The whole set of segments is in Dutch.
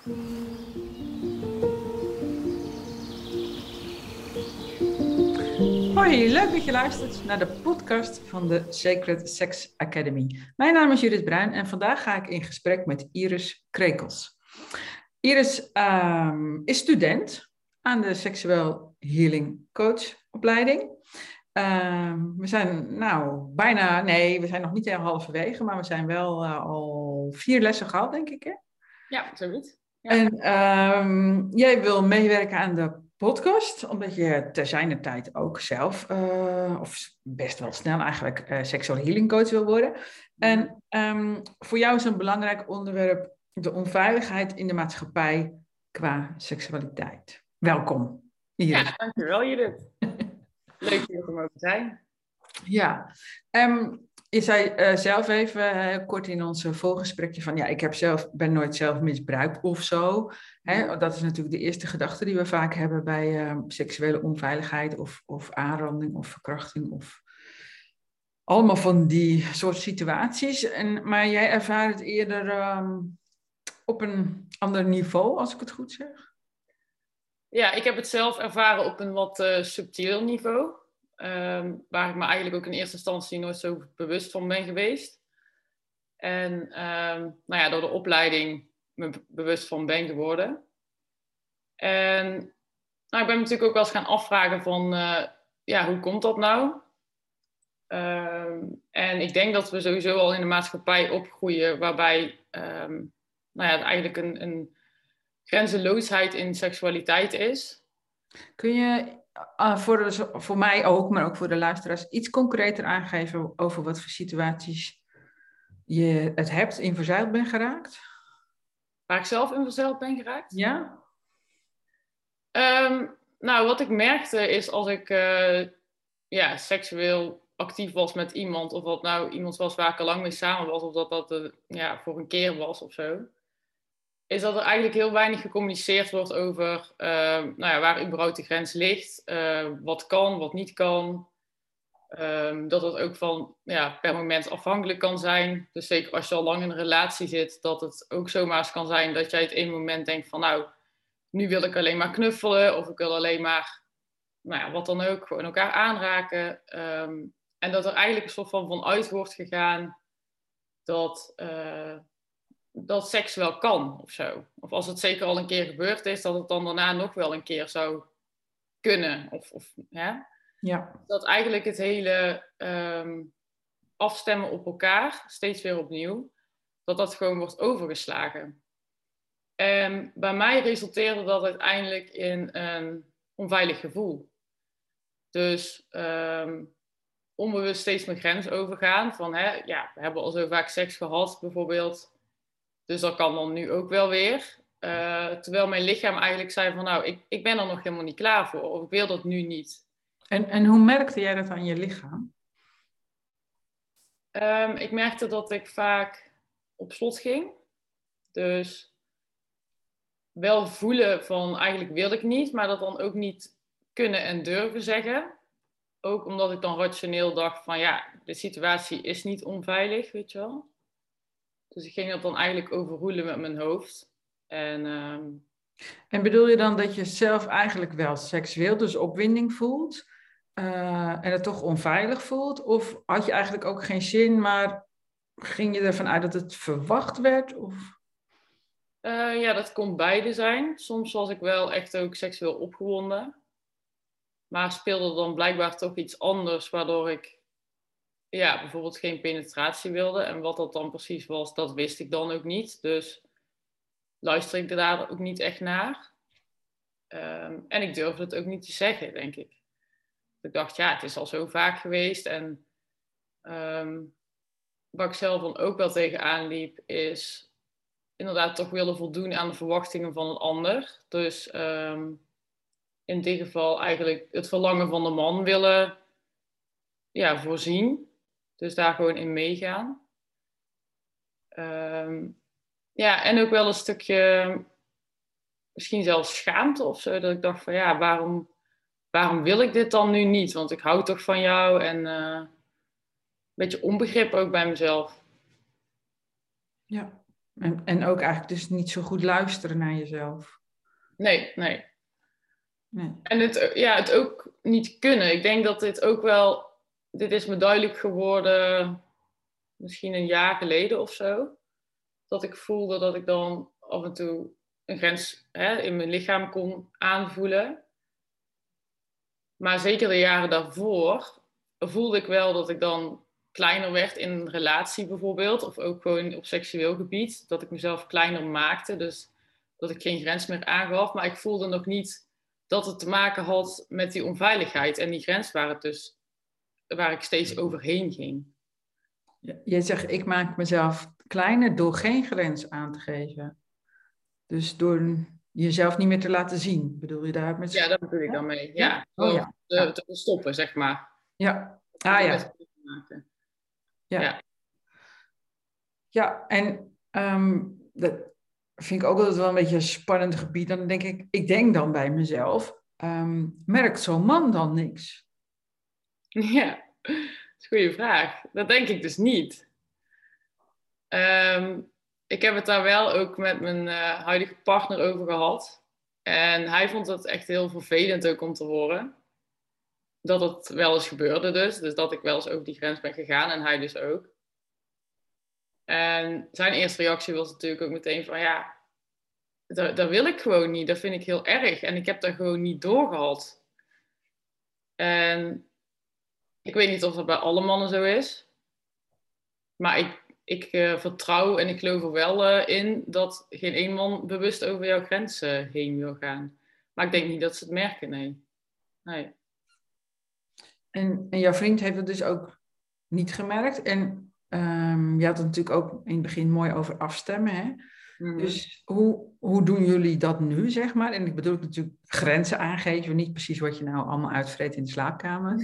Hoi, leuk dat je luistert naar de podcast van de Sacred Sex Academy. Mijn naam is Judith Bruin en vandaag ga ik in gesprek met Iris Krekels. Iris ehm, is student aan de Seksueel Healing Coach opleiding. Ehm, we zijn nou bijna, nee, we zijn nog niet helemaal halverwege, maar we zijn wel uh, al vier lessen gehad, denk ik. Hè? Ja, zoiets. Ja. En ehm, jij wil meewerken aan de podcast, omdat je ter zijner tijd ook zelf, uh, of best wel snel eigenlijk, uh, seksual healing coach wil worden. En um, voor jou is een belangrijk onderwerp de onveiligheid in de maatschappij qua seksualiteit. Welkom. Ja, dankjewel Judith. Leuk hier te mogen zijn. Ja, um, je zei uh, zelf even uh, kort in ons voorgesprekje van ja, ik heb zelf, ben nooit zelf misbruikt of zo. Hè? Dat is natuurlijk de eerste gedachte die we vaak hebben bij uh, seksuele onveiligheid of, of aanranding of verkrachting of allemaal van die soort situaties. En, maar jij ervaart het eerder um, op een ander niveau, als ik het goed zeg? Ja, ik heb het zelf ervaren op een wat subtiel niveau. Um, waar ik me eigenlijk ook in eerste instantie nooit zo bewust van ben geweest. En um, nou ja, door de opleiding me bewust van ben geworden. En nou, ik ben natuurlijk ook wel eens gaan afvragen van, uh, ja, hoe komt dat nou? Um, en ik denk dat we sowieso al in de maatschappij opgroeien waarbij nou ja, eigenlijk een, een grenzeloosheid in seksualiteit is. Kun je uh, voor, de, voor mij ook, maar ook voor de luisteraars, iets concreter aangeven over wat voor situaties je het hebt in verzeild ben geraakt? Waar ik zelf in verzeild ben geraakt? Ja. Um, nou, wat ik merkte is als ik uh, ja, seksueel actief was met iemand, of wat nou iemand was waar ik al lang mee samen was, of dat dat uh, ja, voor een keer was of zo is dat er eigenlijk heel weinig gecommuniceerd wordt over uh, nou ja, waar überhaupt de grens ligt, uh, wat kan, wat niet kan. Um, dat het ook van ja, per moment afhankelijk kan zijn. Dus zeker als je al lang in een relatie zit, dat het ook zomaar kan zijn dat jij het ene moment denkt van nou, nu wil ik alleen maar knuffelen of ik wil alleen maar, nou ja, wat dan ook, gewoon elkaar aanraken. En dat er eigenlijk een soort van vanuit wordt gegaan dat, uh, dat seks wel kan of zo. Of als het zeker al een keer gebeurd is, dat het dan daarna nog wel een keer zou kunnen. Of, of, hè? Ja. Dat eigenlijk het hele um, afstemmen op elkaar, steeds weer opnieuw, dat dat gewoon wordt overgeslagen. En bij mij resulteerde dat uiteindelijk in een onveilig gevoel. Dus um, onbewust steeds mijn grens overgaan. Van, hè, ja, we hebben al zo vaak seks gehad, bijvoorbeeld. Dus dat kan dan nu ook wel weer. Uh, terwijl mijn lichaam eigenlijk zei van nou, ik, ik ben er nog helemaal niet klaar voor. Of ik wil dat nu niet. En, en hoe merkte jij dat aan je lichaam? Um, ik merkte dat ik vaak op slot ging. Dus wel voelen van eigenlijk wil ik niet, maar dat dan ook niet kunnen en durven zeggen. Ook omdat ik dan rationeel dacht van ja, de situatie is niet onveilig, weet je wel. Dus ik ging dat dan eigenlijk overroelen met mijn hoofd. En, um... en bedoel je dan dat je zelf eigenlijk wel seksueel, dus opwinding voelt uh, en het toch onveilig voelt? Of had je eigenlijk ook geen zin, maar ging je ervan uit dat het verwacht werd? Of? Uh, ja, dat kon beide zijn. Soms was ik wel echt ook seksueel opgewonden. Maar speelde dan blijkbaar toch iets anders, waardoor ik ja, bijvoorbeeld geen penetratie wilde. En wat dat dan precies was, dat wist ik dan ook niet. Dus luister ik daar ook niet echt naar. Um, en ik durfde het ook niet te zeggen, denk ik. Ik dacht, ja, het is al zo vaak geweest. En um, wat ik zelf dan ook wel tegenaan liep, is inderdaad toch willen voldoen aan de verwachtingen van een ander. Dus um, in dit geval eigenlijk het verlangen van de man willen ja, voorzien. Dus daar gewoon in meegaan. Um, ja, en ook wel een stukje, misschien zelfs schaamte of zo. Dat ik dacht van ja, waarom, waarom wil ik dit dan nu niet? Want ik hou toch van jou. En uh, een beetje onbegrip ook bij mezelf. Ja, En, en ook eigenlijk dus niet zo goed luisteren naar jezelf. Nee, nee. nee. En het, ja, het ook niet kunnen. Ik denk dat dit ook wel... Dit is me duidelijk geworden misschien een jaar geleden of zo. Dat ik voelde dat ik dan af en toe een grens hè, in mijn lichaam kon aanvoelen. Maar zeker de jaren daarvoor voelde ik wel dat ik dan kleiner werd in een relatie bijvoorbeeld. Of ook gewoon op seksueel gebied. Dat ik mezelf kleiner maakte. Dus dat ik geen grens meer aangaf. Maar ik voelde nog niet dat het te maken had met die onveiligheid. En die grens waar, het dus, waar ik steeds overheen ging. Je zegt, ik maak mezelf kleiner door geen grens aan te geven. Dus door jezelf niet meer te laten zien, bedoel je daar met... Ja, dat bedoel ik dan mee. Ja, oh, ja. Te, te, stoppen, zeg maar. Ja, ah ja. Ja. ja. Ja, en um, dat vind ik ook altijd wel een beetje een spannend gebied. Dan denk ik, ik denk dan bij mezelf, um, merkt zo'n man dan niks? Ja, dat is een goede vraag. Dat denk ik dus niet. Um, ik heb het daar wel ook met mijn uh, huidige partner over gehad. En hij vond het echt heel vervelend ook om te horen. Dat het wel eens gebeurde dus. Dus dat ik wel eens over die grens ben gegaan en hij dus ook. En zijn eerste reactie was natuurlijk ook meteen van ja, dat, dat wil ik gewoon niet. Dat vind ik heel erg. En ik heb daar gewoon niet doorgehad. En ik weet niet of dat bij alle mannen zo is. Maar ik ik uh, vertrouw en ik geloof er wel uh, in dat geen één man bewust over jouw grenzen heen wil gaan. Maar ik denk niet dat ze het merken, nee. nee. En, en jouw vriend heeft het dus ook niet gemerkt. En um, je had het natuurlijk ook in het begin mooi over afstemmen. Hè? Mm-hmm. Dus hoe, hoe doen jullie dat nu, zeg maar? En ik bedoel natuurlijk grenzen aangeven, niet precies wat je nou allemaal uitvreet in de slaapkamer.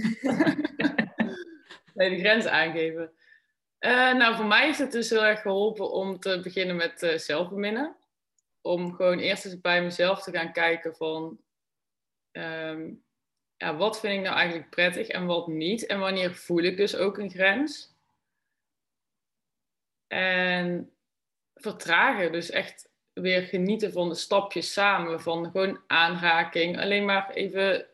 nee, de grenzen aangeven. Uh, nou, voor mij is het dus heel erg geholpen om te beginnen met uh, zelfbeminnen. Om gewoon eerst eens bij mezelf te gaan kijken van... Um, ja, wat vind ik nou eigenlijk prettig en wat niet? En wanneer voel ik dus ook een grens? En vertragen, dus echt weer genieten van de stapjes samen. Van gewoon aanraking, alleen maar even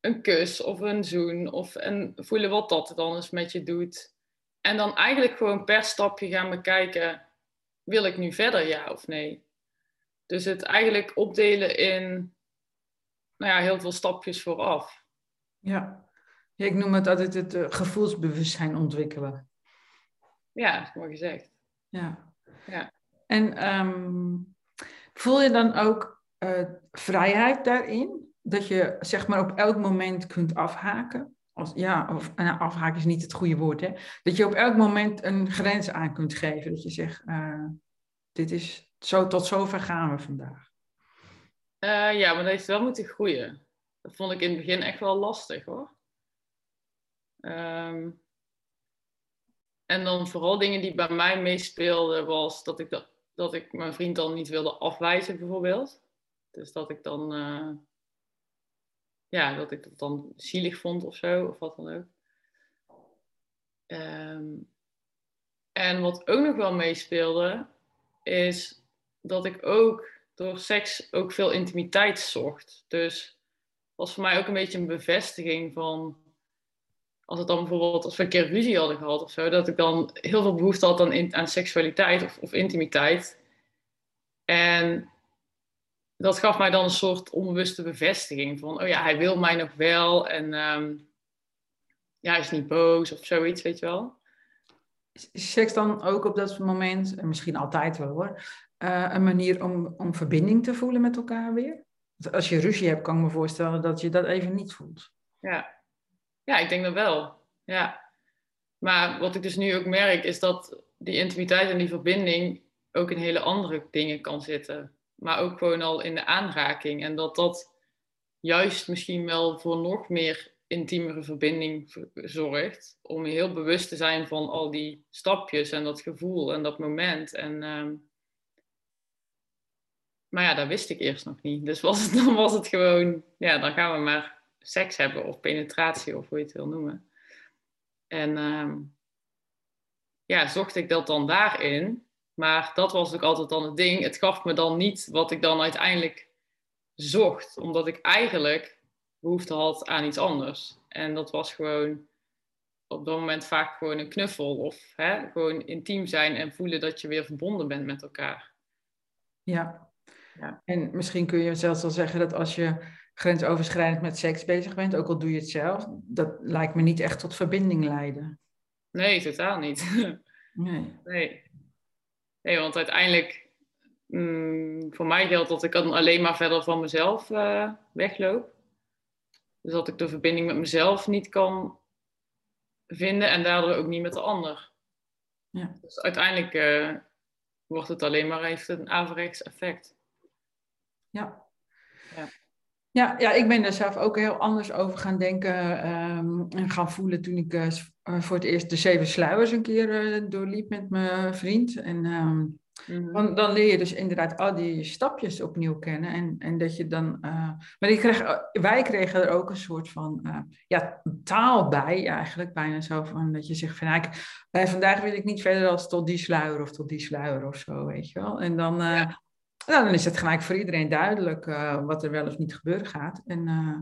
een kus of een zoen. Of, en voelen wat dat dan eens met je doet. En dan eigenlijk gewoon per stapje gaan bekijken, wil ik nu verder ja of nee? Dus het eigenlijk opdelen in nou ja, heel veel stapjes vooraf. Ja, ik noem het altijd het uh, gevoelsbewustzijn ontwikkelen. Ja, mooi gezegd. Ja. ja. En um, voel je dan ook uh, vrijheid daarin? Dat je zeg maar op elk moment kunt afhaken? als, ja, of nou, afhaken is niet het goede woord, hè? dat je op elk moment een grens aan kunt geven. Dat je zegt, uh, dit is zo, tot zover gaan we vandaag. Uh, ja, maar dat heeft wel moeten groeien. Dat vond ik in het begin echt wel lastig hoor. Um, en dan vooral dingen die bij mij meespeelden, was dat ik, dat, dat ik mijn vriend dan niet wilde afwijzen, bijvoorbeeld. Dus dat ik dan uh, ja, dat ik dat dan zielig vond of zo, of wat dan ook. Ehm, en wat ook nog wel meespeelde, is dat ik ook door seks ook veel intimiteit zocht. Dus was voor mij ook een beetje een bevestiging van, als het dan bijvoorbeeld, als we een keer ruzie hadden gehad of zo, dat ik dan heel veel behoefte had aan, aan seksualiteit of, of intimiteit. En dat gaf mij dan een soort onbewuste bevestiging van, oh ja, hij wil mij nog wel en um, ja, hij is niet boos of zoiets, weet je wel. Is seks dan ook op dat moment, en misschien altijd wel hoor, uh, een manier om, om verbinding te voelen met elkaar weer? Als je ruzie hebt, kan ik me voorstellen dat je dat even niet voelt. Ja, ja ik denk dat wel. Ja. Maar wat ik dus nu ook merk, is dat die intimiteit en die verbinding ook in hele andere dingen kan zitten maar ook gewoon al in de aanraking. En dat dat juist misschien wel voor nog meer intiemere verbinding zorgt. Om heel bewust te zijn van al die stapjes en dat gevoel en dat moment. En, ehm, maar ja, dat wist ik eerst nog niet. Dus was het, dan was het gewoon, ja, dan gaan we maar seks hebben of penetratie of hoe je het wil noemen. En um, ja, zocht ik dat dan daarin. Maar dat was ook altijd dan het ding. Het gaf me dan niet wat ik dan uiteindelijk zocht. Omdat ik eigenlijk behoefte had aan iets anders. En dat was gewoon op dat moment vaak gewoon een knuffel. Of hè, gewoon intiem zijn en voelen dat je weer verbonden bent met elkaar. Ja. ja. En misschien kun je zelfs wel zeggen dat als je grensoverschrijdend met seks bezig bent, ook al doe je het zelf, dat lijkt me niet echt tot verbinding leiden. Nee, totaal niet. Nee. Nee, nee want uiteindelijk, mm, voor mij geldt dat ik dan alleen maar verder van mezelf uh, wegloop. Dus dat ik de verbinding met mezelf niet kan vinden en daardoor ook niet met de ander. Ja. Dus uiteindelijk uh, wordt het alleen maar heeft een averechts effect. Ja. ja. Ja, ja, ik ben er zelf ook heel anders over gaan denken um, en gaan voelen toen ik uh, voor het eerst de zeven sluiers een keer uh, doorliep met mijn vriend. En um, mm-hmm. dan, dan, leer je dus inderdaad al die stapjes opnieuw kennen. En, en dat je dan. Uh, maar ik kreeg, wij kregen er ook een soort van ja, taal bij, eigenlijk bijna zo van dat je zegt van nou, ik, vandaag wil ik niet verder als tot die sluier of tot die sluier of zo, weet je wel. En dan. Ja nou, dan is het gelijk voor iedereen duidelijk uh, wat er wel of niet gebeuren gaat. En uh,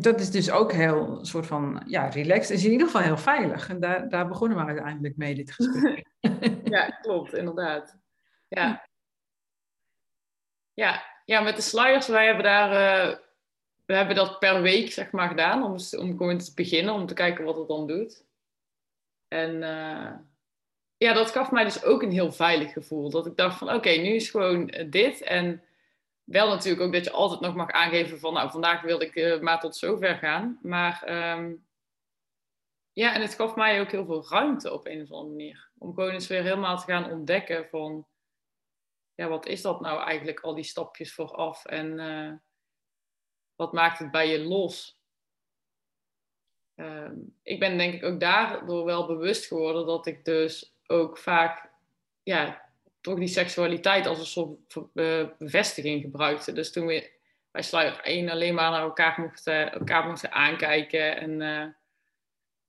dat is dus ook heel soort van, ja, relaxed. Is in ieder geval heel veilig. En daar, daar begonnen we uiteindelijk mee, dit gesprek. ja, klopt, inderdaad. Ja. Ja, ja met de sluiers, wij hebben daar... Uh, we hebben dat per week, zeg maar, gedaan. Om, om gewoon te beginnen, om te kijken wat het dan doet. En ja, dat gaf mij dus ook een heel veilig gevoel. Dat ik dacht van oké, nu is gewoon eh, dit. En wel natuurlijk ook dat je altijd nog mag aangeven van nou, vandaag wil ik uh, maar tot zover gaan. Maar ehm, ja, en het gaf mij ook heel veel ruimte op een of andere manier. Om gewoon eens weer helemaal te gaan ontdekken van ja, wat is dat nou eigenlijk, al die stapjes vooraf en uh, wat maakt het bij je los? Ehm, ik ben denk ik ook daardoor wel bewust geworden dat ik dus ook vaak ja, toch die seksualiteit als een soort bevestiging gebruikte. Dus toen we bij Sluier 1 alleen maar naar elkaar mochten, elkaar mochten aankijken en uh,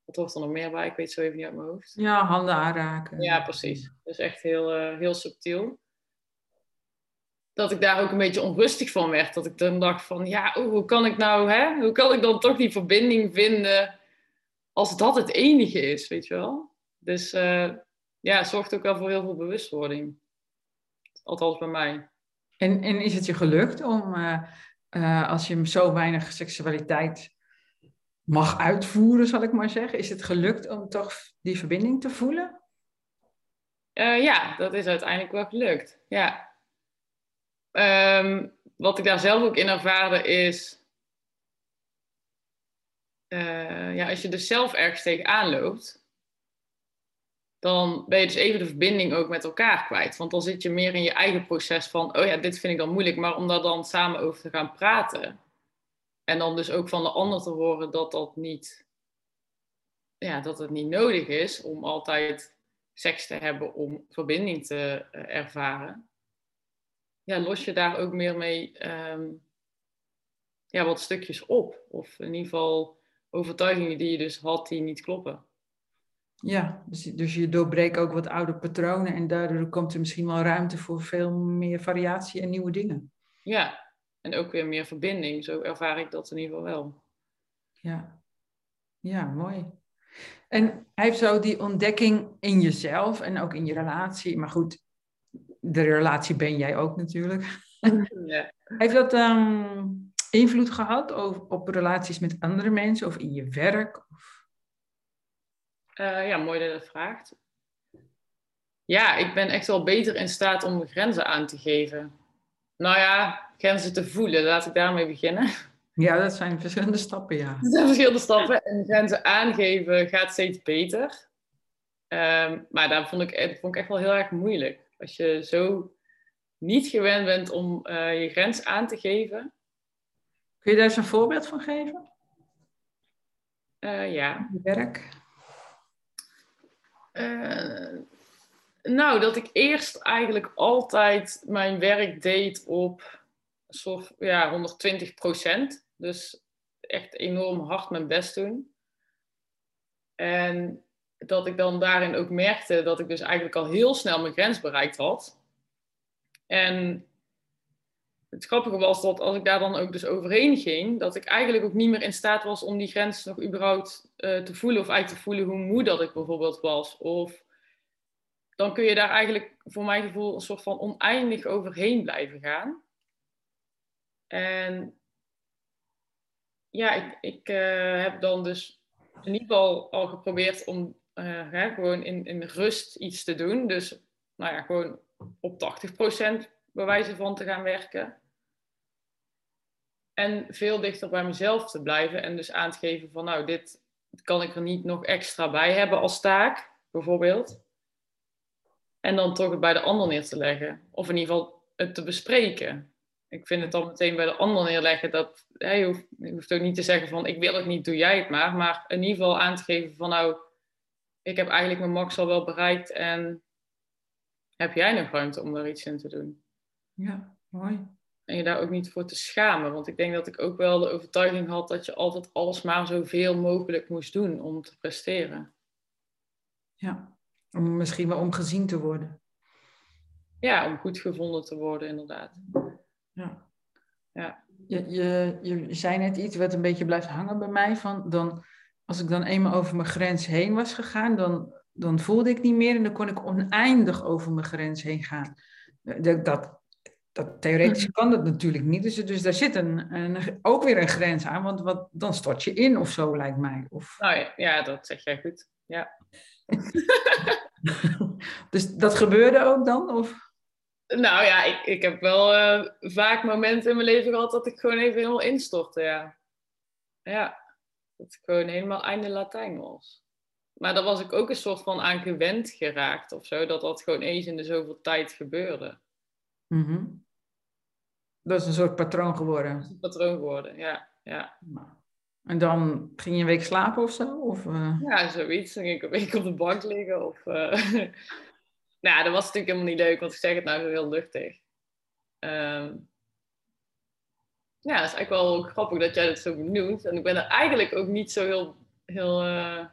wat hoort er nog meer bij? Ik weet zo even niet uit mijn hoofd. Ja, handen aanraken. Ja, precies. Dus echt heel, uh, heel subtiel. Dat ik daar ook een beetje onrustig van werd. Dat ik dan dacht van, ja, hoe kan ik nou, hè? Hoe kan ik dan toch die verbinding vinden als dat het enige is, weet je wel? Dus uh, ja, het zorgt ook wel voor heel veel bewustwording. Althans bij mij. En, en is het je gelukt om, uh, uh, als je zo weinig seksualiteit mag uitvoeren, zal ik maar zeggen, is het gelukt om toch die verbinding te voelen? Uh, ja, dat is uiteindelijk wel gelukt. Ja. Um, wat ik daar zelf ook in ervaarde is. ja, als je er zelf ergens tegenaan loopt, dan ben je dus even de verbinding ook met elkaar kwijt. Want dan zit je meer in je eigen proces van, oh ja, dit vind ik dan moeilijk, maar om daar dan samen over te gaan praten. En dan dus ook van de ander te horen dat dat niet, ja, dat het niet nodig is om altijd seks te hebben om verbinding te uh, ervaren. Ja, los je daar ook meer mee um, ja, wat stukjes op. Of in ieder geval overtuigingen die je dus had die niet kloppen. Ja, dus, dus je doorbreekt ook wat oude patronen en daardoor komt er misschien wel ruimte voor veel meer variatie en nieuwe dingen. Ja, en ook weer meer verbinding. Zo ervaar ik dat in ieder geval wel. Ja, ja mooi. En heeft zo die ontdekking in jezelf en ook in je relatie, maar goed, de relatie ben jij ook natuurlijk. Ja. Heeft dat um, invloed gehad op, op relaties met andere mensen of in je werk? Uh, ja, mooi dat je dat vraagt. Ja, ik ben echt wel beter in staat om grenzen aan te geven. Nou ja, grenzen te voelen, laat ik daarmee beginnen. Ja, dat zijn verschillende stappen, ja. Dat zijn verschillende stappen. En grenzen aangeven gaat steeds beter. Um, maar daar vond ik, vond ik echt wel heel erg moeilijk. Als je zo niet gewend bent om uh, je grens aan te geven. Kun je daar eens een voorbeeld van geven? Uh, ja. Werk. Uh, nou, dat ik eerst eigenlijk altijd mijn werk deed op ja, 120 procent. Dus echt enorm hard mijn best doen. En dat ik dan daarin ook merkte dat ik dus eigenlijk al heel snel mijn grens bereikt had. En het grappige was dat als ik daar dan ook dus overheen ging, dat ik eigenlijk ook niet meer in staat was om die grens nog überhaupt uh, te voelen. Of eigenlijk te voelen hoe moe dat ik bijvoorbeeld was. Of dan kun je daar eigenlijk voor mijn gevoel een soort van oneindig overheen blijven gaan. En ja, ik, ik uh, heb dan dus in ieder geval al geprobeerd om uh, gewoon in, in rust iets te doen. Dus nou ja, gewoon op 80% bij wijze van te gaan werken. En veel dichter bij mezelf te blijven en dus aan te geven van nou, dit kan ik er niet nog extra bij hebben als taak, bijvoorbeeld. En dan toch het bij de ander neer te leggen. Of in ieder geval het te bespreken. Ik vind het dan meteen bij de ander neerleggen dat hè, je, hoeft, je hoeft ook niet te zeggen van ik wil het niet, doe jij het maar. Maar in ieder geval aan te geven van nou, ik heb eigenlijk mijn max al wel bereikt en heb jij nog ruimte om daar iets in te doen? Ja, mooi. En je daar ook niet voor te schamen. Want ik denk dat ik ook wel de overtuiging had dat je altijd alles maar zoveel mogelijk moest doen om te presteren. Ja, om misschien wel om gezien te worden. Ja, om goed gevonden te worden, inderdaad. Ja. ja. Je, je, je zei net iets wat een beetje blijft hangen bij mij. Van dan, als ik dan eenmaal over mijn grens heen was gegaan, dan, dan voelde ik niet meer en dan kon ik oneindig over mijn grens heen gaan. Dat, dat, dat, theoretisch mhm. kan dat natuurlijk niet. Dus, dus daar zit een, een, ook weer een grens aan, want wat, dan stort je in of zo, lijkt mij. Of... Nou ja, ja, dat zeg jij goed. Ja. dus dat gebeurde ook dan? Of? Nou ja, ik, ik heb wel uh, vaak momenten in mijn leven gehad dat ik gewoon even helemaal instortte, ja. Ja, dat ik gewoon helemaal einde Latijn was. Maar daar was ik ook een soort van aan gewend geraakt of zo, dat dat gewoon eens in de zoveel tijd gebeurde. Mm Dat is een soort patroon geworden. Dat is een patroon geworden, ja. ja. En dan ging je een week slapen of zo? Of, uh... Ja, zoiets. Dan ging ik een week op de bank liggen. Of, uh... nou, dat was natuurlijk helemaal niet leuk, want ik zeg het nou zo heel luchtig. Um... Ja, het is eigenlijk wel grappig dat jij dat zo benoemt. En ik ben er eigenlijk ook niet zo heel, heel uh...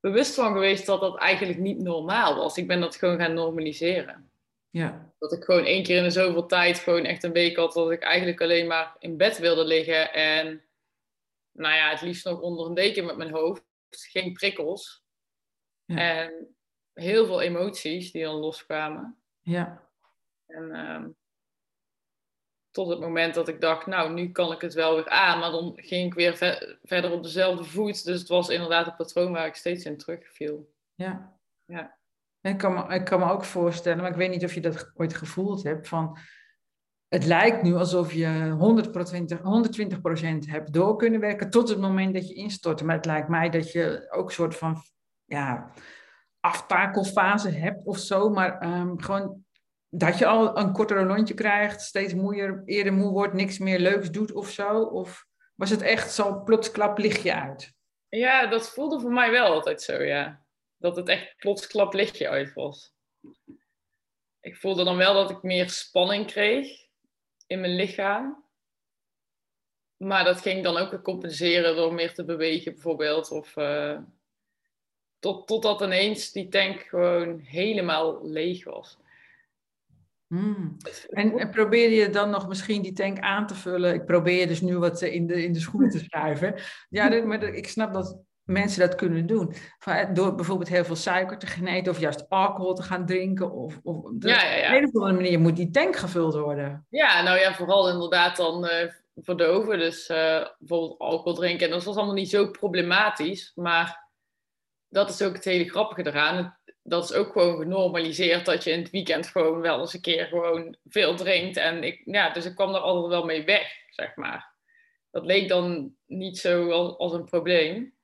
bewust van geweest dat dat eigenlijk niet normaal was. Ik ben dat gewoon gaan normaliseren. Ja. Dat ik gewoon één keer in de zoveel tijd gewoon echt een week had dat ik eigenlijk alleen maar in bed wilde liggen. En nou ja, het liefst nog onder een deken met mijn hoofd. Geen prikkels. Ja. En heel veel emoties die dan loskwamen. Ja. En um, tot het moment dat ik dacht, nou, nu kan ik het wel weer aan. Maar dan ging ik weer ver verder op dezelfde voet. Dus het was inderdaad een patroon waar ik steeds in terugviel. Ja. Ja. Ik kan, me, kan me ook voorstellen, maar ik weet niet of je dat ooit gevoeld hebt, van het lijkt nu alsof je 120, 120% hebt door kunnen werken tot het moment dat je instort. Maar het lijkt mij dat je ook een soort van ja, aftakelfase hebt of zo. Maar um, gewoon dat je al een kortere lontje krijgt, steeds moeier, eerder moe wordt, niks meer leuks doet of zo. Of was het echt zo plotsklap lichtje uit? Ja, dat voelde voor mij wel altijd zo, ja dat het echt plotsklap lichtje uit was. Ik voelde dan wel dat ik meer spanning kreeg in mijn lichaam. Maar dat ging dan ook weer compenseren door meer te bewegen bijvoorbeeld. Of uh, tot, totdat ineens die tank gewoon helemaal leeg was. Hmm. En, en, probeer je dan nog misschien die tank aan te vullen? Ik probeer dus nu wat in de, in de schoenen te schuiven. Ja, maar ik snap dat mensen dat kunnen doen. Door bijvoorbeeld heel veel suiker te gaan eten of juist alcohol te gaan drinken. Of, of op ja, ja, ja. een of andere manier moet die tank gevuld worden. Ja, nou ja, vooral inderdaad dan uh, verdoven. Dus uh, bijvoorbeeld alcohol drinken. En dat was allemaal niet zo problematisch. Maar dat is ook het hele grappige eraan. Dat is ook gewoon genormaliseerd dat je in het weekend gewoon wel eens een keer gewoon veel drinkt. En ik, ja, dus ik kwam er altijd wel mee weg, zeg maar. Dat leek dan niet zo als, als een probleem.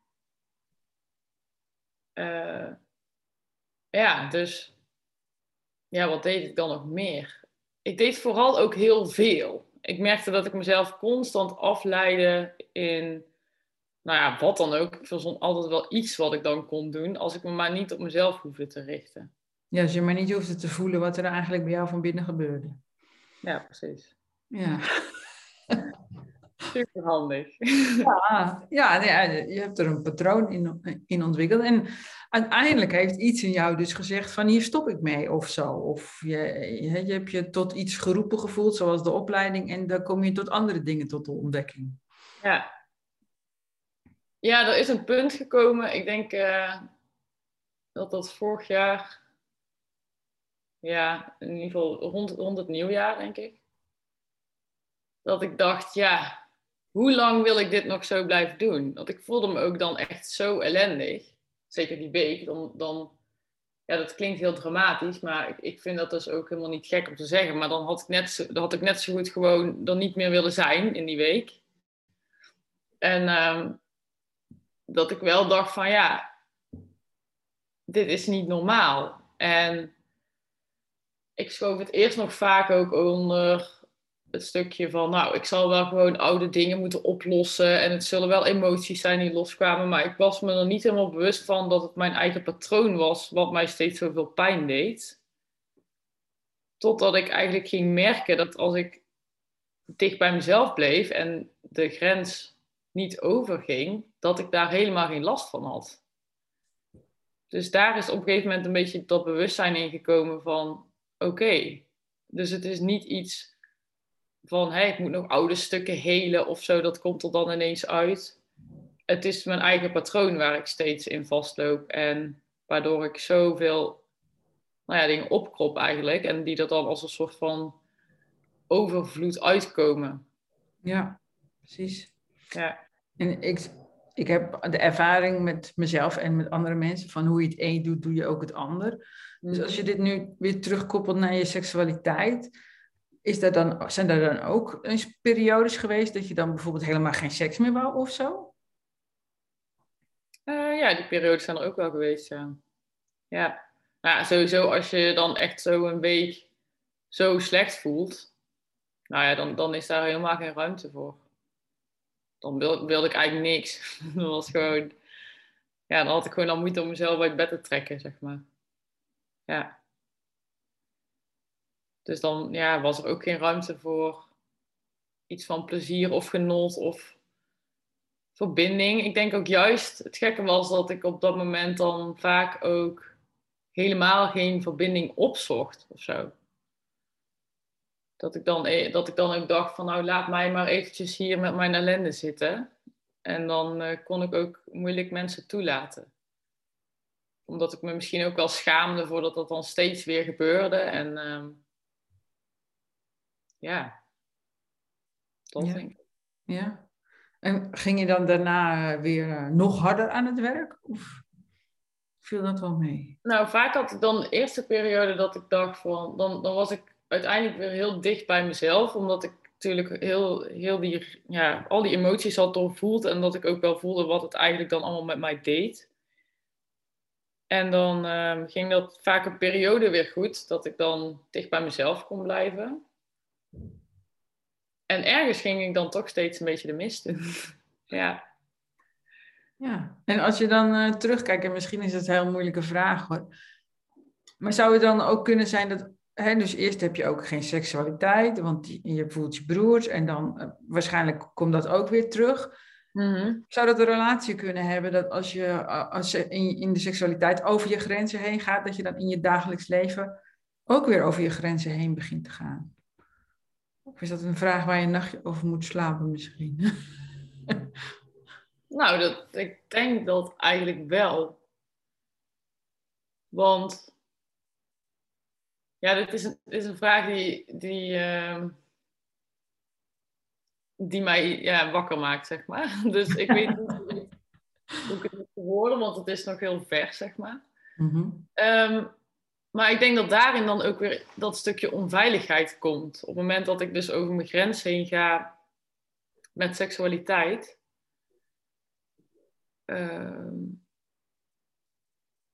Uh, ja, dus ja, wat deed ik dan nog meer? Ik deed vooral ook heel veel. Ik merkte dat ik mezelf constant afleidde in, nou ja, wat dan ook. Ik verzon altijd wel iets wat ik dan kon doen, als ik me maar niet op mezelf hoefde te richten. Ja, als je maar niet hoefde te voelen wat er eigenlijk bij jou van binnen gebeurde. Ja, precies. Ja. Super handig. Ja, ja, nee, je hebt er een patroon in, in ontwikkeld. En uiteindelijk heeft iets in jou dus gezegd van hier stop ik mee of zo. Of je, je, je hebt je tot iets geroepen gevoeld, zoals de opleiding. En dan kom je tot andere dingen tot de ontdekking. Ja. Ja, er is een punt gekomen. Ik denk uh, dat dat vorig jaar... Ja, in ieder geval rond, rond het nieuwjaar, denk ik dat ik dacht, ja, hoe lang wil ik dit nog zo blijven doen? Want ik voelde me ook dan echt zo ellendig. Zeker die week. Dan, dan, ja, dat klinkt heel dramatisch, maar ik, ik vind dat dus ook helemaal niet gek om te zeggen. Maar dan had ik net zo, dan had ik net zo goed gewoon dan niet meer willen zijn in die week. En ehm, dat ik wel dacht van ja, dit is niet normaal. En ik schoof het eerst nog vaak ook onder het stukje van, nou, ik zal wel gewoon oude dingen moeten oplossen en het zullen wel emoties zijn die loskwamen, maar ik was me er niet helemaal bewust van dat het mijn eigen patroon was wat mij steeds zoveel pijn deed. Totdat ik eigenlijk ging merken dat als ik dicht bij mezelf bleef en de grens niet overging, dat ik daar helemaal geen last van had. Dus daar is op een gegeven moment een beetje dat bewustzijn ingekomen van, oké, dus het is niet iets van hey, ik moet nog oude stukken helen of zo, dat komt er dan ineens uit. Het is mijn eigen patroon waar ik steeds in vastloop en waardoor ik zoveel nou ja, dingen opkrop eigenlijk en die er dan als een soort van overvloed uitkomen. Ja, precies. Ja. En ik, ik heb de ervaring met mezelf en met andere mensen van hoe je het een doet, doe je ook het ander. Dus als je dit nu weer terugkoppelt naar je seksualiteit, is dat dan, zijn er dan ook eens periodes geweest dat je dan bijvoorbeeld helemaal geen seks meer wou of zo? Uh, ja, die periodes zijn er ook wel geweest, ja. Ja, sowieso als je dan echt zo een week zo slecht voelt, nou ja, dan, dan is daar helemaal geen ruimte voor. Dan wil, wilde ik eigenlijk niks. dat was gewoon, ja, dan had ik gewoon al moeite om mezelf uit bed te trekken, zeg maar. Ja. Dus dan ja, was er ook geen ruimte voor iets van plezier of genot of verbinding. Ik denk ook juist, het gekke was dat ik op dat moment dan vaak ook helemaal geen verbinding opzocht of zo. Dat ik dan, e-, dat ik dan ook dacht van nou laat mij maar eventjes hier met mijn ellende zitten. En dan uh, kon ik ook moeilijk mensen toelaten. Omdat ik me misschien ook wel schaamde voordat dat dan steeds weer gebeurde. En uh, ja, dat ja. denk ik. Ja. En ging je dan daarna weer eh, nog harder aan het werk? Of viel dat wel mee? Nou, vaak had ik dan de eerste periode dat ik dacht van... Dan, dan was ik uiteindelijk weer heel dicht bij mezelf. Omdat ik natuurlijk heel, heel die, ja, al die emoties had doorvoeld. En dat ik ook wel voelde wat het eigenlijk dan allemaal met mij deed. En dan uh, ging dat vaak een periode weer goed. Dat ik dan dicht bij mezelf kon blijven. En ergens ging ik dan toch steeds een beetje de mist in. ja. Ja, en als je dan uh, terugkijkt, en misschien is het een heel moeilijke vraag hoor. Maar zou het dan ook kunnen zijn dat, hè, dus eerst heb je ook geen seksualiteit, want je voelt je broers en dan uh, waarschijnlijk komt dat ook weer terug. Mm-hmm. Zou dat een relatie kunnen hebben dat als je, als je in, in de seksualiteit over je grenzen heen gaat, dat je dan in je dagelijks leven ook weer over je grenzen heen begint te gaan? Of is dat een vraag waar je een nachtje over moet slapen misschien? nou, dat, ik denk dat eigenlijk wel. Want ja, dit is een, dit is een vraag die, die, uh, die mij ja, wakker maakt, zeg maar. Dus ik weet niet hoe ik het moet verwoorden, want het is nog heel vers, zeg maar. Mm-hmm. Um, maar ik denk dat daarin dan ook weer dat stukje onveiligheid komt. Op het moment dat ik dus over mijn grens heen ga met seksualiteit. Uh,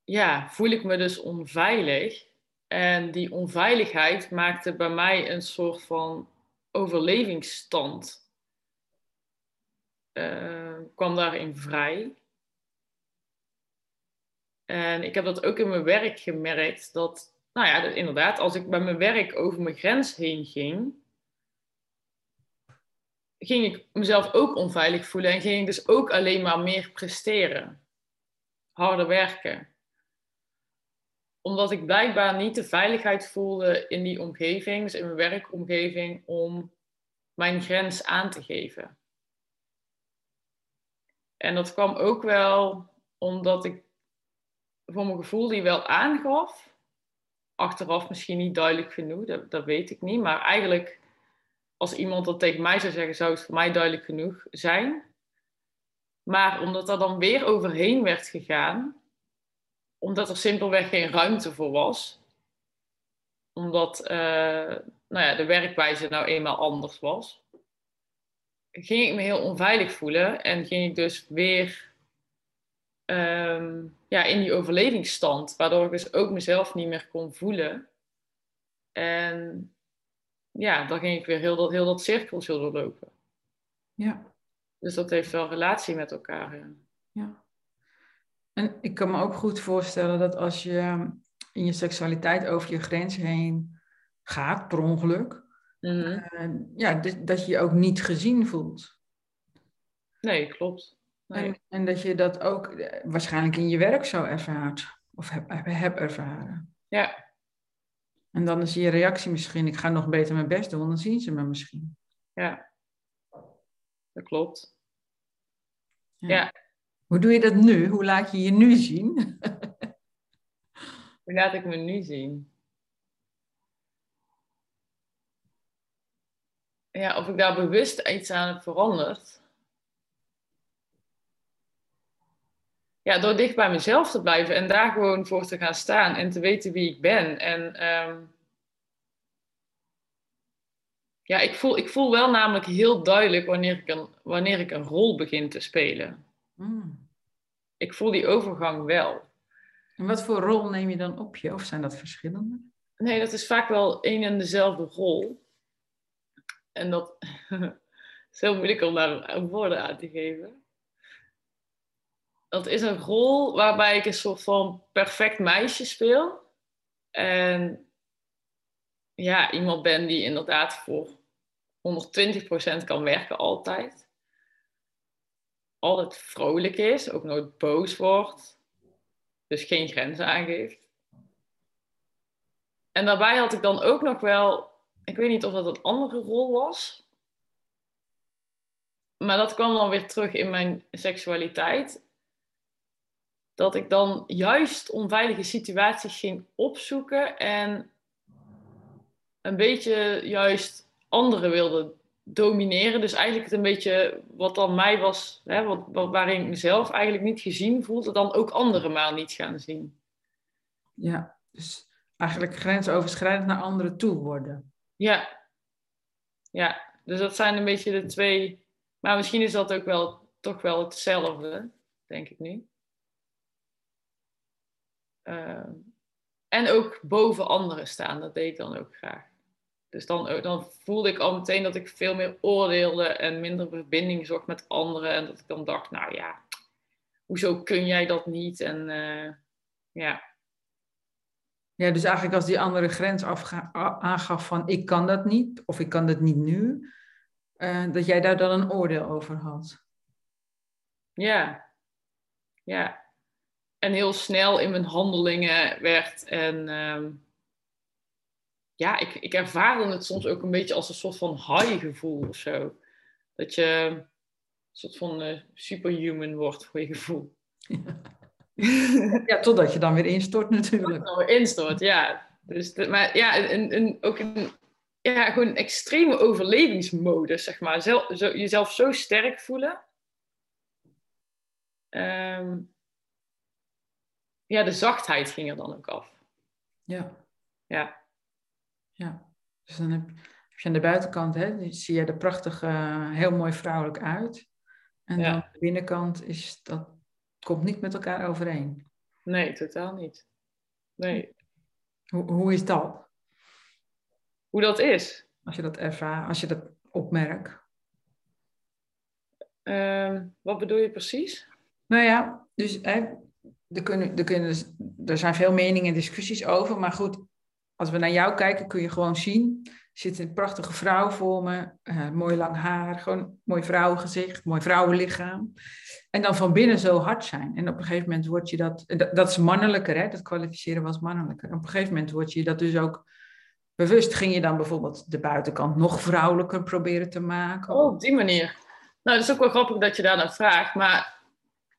ja, voel ik me dus onveilig. En die onveiligheid maakte bij mij een soort van overlevingsstand. Uh, kwam daarin vrij. En ik heb dat ook in mijn werk gemerkt. Dat, nou ja, inderdaad, als ik bij mijn werk over mijn grens heen ging. ging ik mezelf ook onveilig voelen en ging ik dus ook alleen maar meer presteren. Harder werken. Omdat ik blijkbaar niet de veiligheid voelde in die omgeving, dus in mijn werkomgeving, om mijn grens aan te geven. En dat kwam ook wel omdat ik voor mijn gevoel die wel aangaf. Achteraf misschien niet duidelijk genoeg, dat, dat weet ik niet. Maar eigenlijk, als iemand dat tegen mij zou zeggen, zou het voor mij duidelijk genoeg zijn. Maar omdat er dan weer overheen werd gegaan, omdat er simpelweg geen ruimte voor was, omdat uh, nou ja, de werkwijze nou eenmaal anders was, ging ik me heel onveilig voelen en ging ik dus weer um, ja, in die overlevingsstand, waardoor ik dus ook mezelf niet meer kon voelen. En ja, dan ging ik weer heel dat, heel dat cirkeltje doorlopen. Ja. Dus dat heeft wel relatie met elkaar. Ja. ja. En ik kan me ook goed voorstellen dat als je in je seksualiteit over je grens heen gaat, per ongeluk, mm ja, dat je je ook niet gezien voelt. Nee, klopt. En, en, dat je dat ook eh, waarschijnlijk in je werk zo ervaart. Of heb, heb ervaren. Ja. En dan is je reactie misschien, ik ga nog beter mijn best doen, dan zien ze me misschien. Ja. Dat klopt. Ja. Hoe doe je dat nu? Hoe laat je je nu zien? Hoe laat ik me nu zien? Ja, of ik daar bewust iets aan heb veranderd. Ja, door dicht bij mezelf te blijven en daar gewoon voor te gaan staan en te weten wie ik ben. En ehm, ja, ik voel, ik voel wel namelijk heel duidelijk wanneer ik een, wanneer ik een rol begin te spelen. Hmm. Ik voel die overgang wel. En wat voor rol neem je dan op je? Of zijn dat verschillende? Nee, dat is vaak wel één en dezelfde rol. En dat is heel moeilijk om daar woorden aan te geven dat is een rol waarbij ik een soort van perfect meisje speel. En ja, iemand ben die inderdaad voor 120% kan werken altijd. Altijd vrolijk is, ook nooit boos wordt. Dus geen grenzen aangeeft. En daarbij had ik dan ook nog wel, ik weet niet of dat een andere rol was. Maar dat kwam dan weer terug in mijn seksualiteit dat ik dan juist onveilige situaties ging opzoeken en een beetje juist anderen wilde domineren. Dus eigenlijk het een beetje wat dan mij was, hè, wat, wat, waarin ik mezelf eigenlijk niet gezien voelde, dan ook anderen maar niet gaan zien. Ja, dus eigenlijk grensoverschrijdend naar anderen toe worden. Ja, ja. Dus dat zijn een beetje de twee. Maar misschien is dat ook wel toch wel hetzelfde, denk ik nu. Ehm, en ook boven anderen staan, dat deed ik dan ook graag. Dus dan, dan voelde ik al meteen dat ik veel meer oordeelde en minder verbinding zocht met anderen. En dat ik dan dacht, nou ja, hoezo kun jij dat niet? En uh, ja. Ja, dus eigenlijk als die andere grens aangaf van ik kan dat niet, of ik kan dat niet nu, uh, dat jij daar dan een oordeel over had. Ja, ja en heel snel in mijn handelingen werd. En uh, ja, ik, ik ervaarde het soms ook een beetje als een soort van high gevoel of zo. Dat je een soort van uh, superhuman wordt voor je gevoel. Ja. totdat je dan weer instort natuurlijk. Dan weer instort, ja. Dus, maar ja, een, een, ook een, ja, gewoon een extreme overlevingsmodus, zeg maar. Zelf, zo, jezelf zo sterk voelen. Um, ja, de zachtheid ging er dan ook af. Ja. Ja. Ja. Dus dan heb, je aan de buitenkant, hè, zie je er prachtig, uh, heel mooi vrouwelijk uit. En dan de binnenkant is dat, komt niet met elkaar overeen. Nee, totaal niet. Nee. Hoe, hoe is dat? Hoe dat is? Als je dat ervaart, als je dat opmerkt. Uh, wat bedoel je precies? Nou ja, dus hè, er, kunnen, er, kunnen, er zijn veel meningen en discussies over, maar goed, als we naar jou kijken kun je gewoon zien zit een prachtige vrouw voor me, uh, mooi lang haar, gewoon mooi vrouwengezicht, mooi vrouwenlichaam. En dan van binnen zo hard zijn. En op een gegeven moment word je dat, dat, is mannelijker, hè? dat kwalificeren was mannelijker. Op een gegeven moment word je dat dus ook bewust. Ging je dan bijvoorbeeld de buitenkant nog vrouwelijker proberen te maken? Oh, op die manier. Nou, dat is ook wel grappig dat je daar naar vraagt. Maar